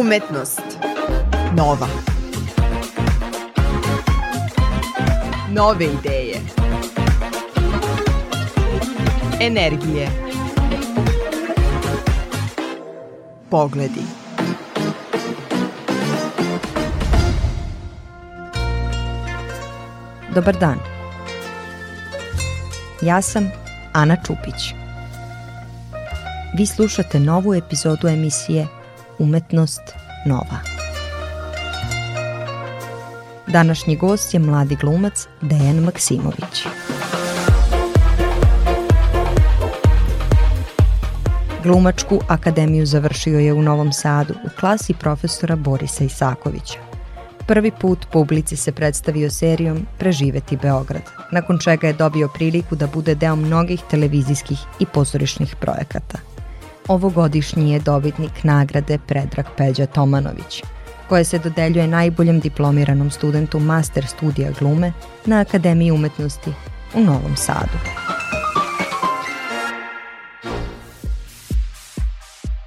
Umetnost. Nova. Nove ideje. Energije. Pogledi. Dobar dan. Ja sam Ana Čupić. Vi slušate novu epizodu emisije Umetnost nova. Današnji gost je mladi glumac Dejan Maksimović. Glumačku akademiju završio je u Novom Sadu u klasi profesora Borisa Isakovića. Prvi put publici se predstavio serijom Preživeti Beograd, nakon čega je dobio priliku da bude deo mnogih televizijskih i pozorišnih projekata. Ovogodišnji je dobitnik nagrade Predrag Peđa Tomanović, koja se dodeljuje najboljem diplomiranom studentu master studija glume na Akademiji umetnosti u Novom Sadu.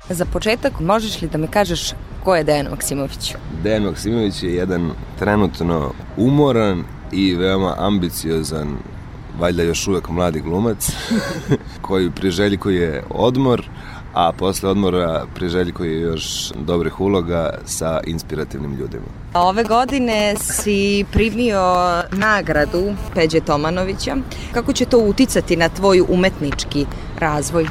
Za početak, možeš li da mi kažeš ko je Dejan Maksimović? Dejan Maksimović je jedan trenutno umoran i veoma ambiciozan valjda još uvek mladi glumac koji priželjkuje odmor a posle odmora priželjkuje još dobrih uloga sa inspirativnim ljudima. Ove godine si primio nagradu Peđe Tomanovića. Kako će to uticati na tvoj umetnički razvoj?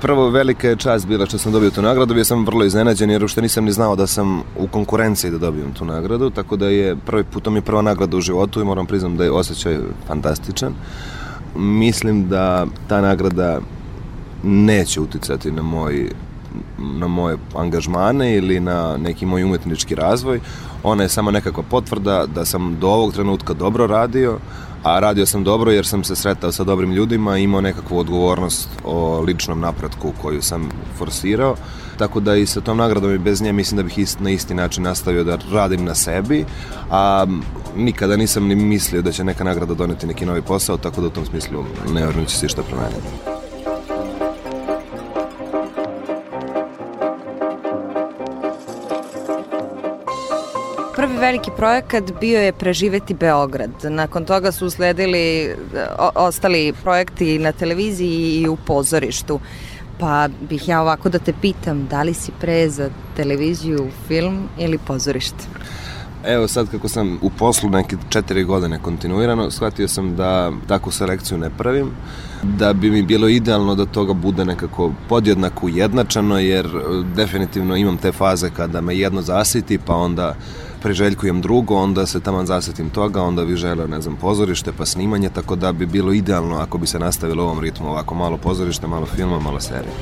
Prvo, velika je čast bila što sam dobio tu nagradu, bio sam vrlo iznenađen jer uopšte nisam ni znao da sam u konkurenciji da dobijem tu nagradu, tako da je prvi put, to mi je prva nagrada u životu i moram priznam da je osjećaj fantastičan. Mislim da ta nagrada neće uticati na moj na moje angažmane ili na neki moj umetnički razvoj. Ona je samo nekakva potvrda da sam do ovog trenutka dobro radio, a radio sam dobro jer sam se sretao sa dobrim ljudima i imao nekakvu odgovornost o ličnom napretku koju sam forsirao. Tako da i sa tom nagradom i bez nje mislim da bih ist, na isti način nastavio da radim na sebi, a nikada nisam ni mislio da će neka nagrada doneti neki novi posao, tako da u tom smislu ne će se išta promeniti. Prvi veliki projekat bio je Preživeti Beograd. Nakon toga su usledili ostali projekti na televiziji i u pozorištu. Pa bih ja ovako da te pitam, da li si pre za televiziju, film ili pozorište? Evo sad kako sam u poslu neke četiri godine kontinuirano, shvatio sam da takvu selekciju ne pravim, da bi mi bilo idealno da toga bude nekako podjednako ujednačano, jer definitivno imam te faze kada me jedno zasiti, pa onda priželjkujem drugo, onda se taman zasetim toga, onda bi želeo, ne znam, pozorište pa snimanje, tako da bi bilo idealno ako bi se nastavilo u ovom ritmu, ovako malo pozorište, malo filma, malo serija.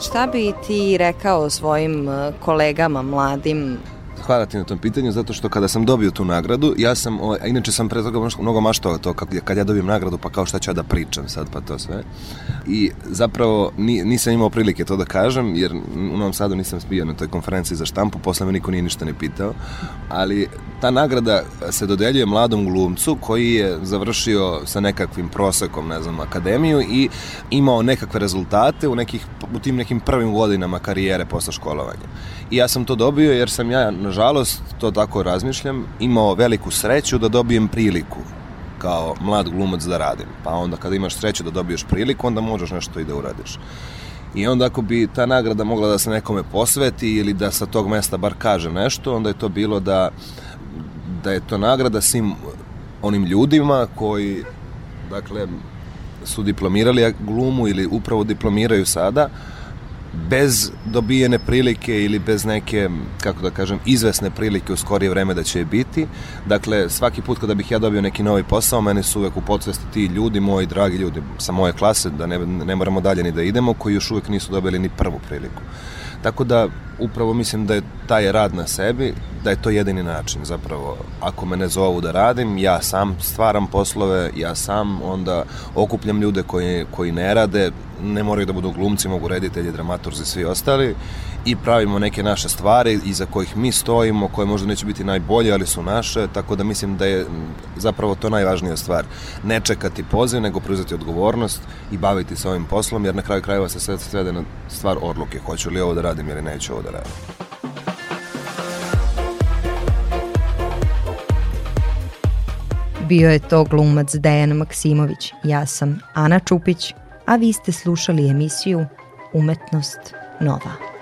Šta bi ti rekao svojim eh, kolegama, mladim, hvala ti na tom pitanju, zato što kada sam dobio tu nagradu, ja sam, ovaj, a inače sam pre toga mnogo maštao to, kad, kad ja dobijem nagradu, pa kao šta ću ja da pričam sad, pa to sve. I zapravo ni, nisam imao prilike to da kažem, jer u Novom Sadu nisam bio na toj konferenciji za štampu, posle me niko nije ništa ne pitao, ali ta nagrada se dodeljuje mladom glumcu koji je završio sa nekakvim prosekom, ne znam, akademiju i imao nekakve rezultate u, nekih, u tim nekim prvim godinama karijere posle školovanja. I ja sam to dobio jer sam ja, nažalost, to tako razmišljam, imao veliku sreću da dobijem priliku kao mlad glumac da radim. Pa onda kada imaš sreću da dobiješ priliku, onda možeš nešto i da uradiš. I onda ako bi ta nagrada mogla da se nekome posveti ili da sa tog mesta bar kaže nešto, onda je to bilo da, da je to nagrada svim onim ljudima koji, dakle, su diplomirali glumu ili upravo diplomiraju sada, bez dobijene prilike ili bez neke, kako da kažem, izvesne prilike u skorije vreme da će je biti. Dakle, svaki put kada bih ja dobio neki novi posao, meni su uvek u podsvesti ti ljudi, moji dragi ljudi sa moje klase, da ne, ne moramo dalje ni da idemo, koji još uvek nisu dobili ni prvu priliku. Tako da upravo mislim da je taj rad na sebi, da je to jedini način zapravo. Ako me ne zovu da radim, ja sam stvaram poslove, ja sam onda okupljam ljude koji, koji ne rade, ne moraju da budu glumci, mogu reditelji, dramaturzi, svi ostali i pravimo neke naše stvari iza kojih mi stojimo, koje možda neće biti najbolje, ali su naše, tako da mislim da je zapravo to najvažnija stvar. Ne čekati poziv, nego preuzeti odgovornost i baviti se ovim poslom, jer na kraju krajeva se sve svede na stvar odluke, hoću li ovo da radim ili neću ovo da radim. Bio je to glumac Dejan Maksimović, ja sam Ana Čupić, a vi ste slušali emisiju Umetnost Nova.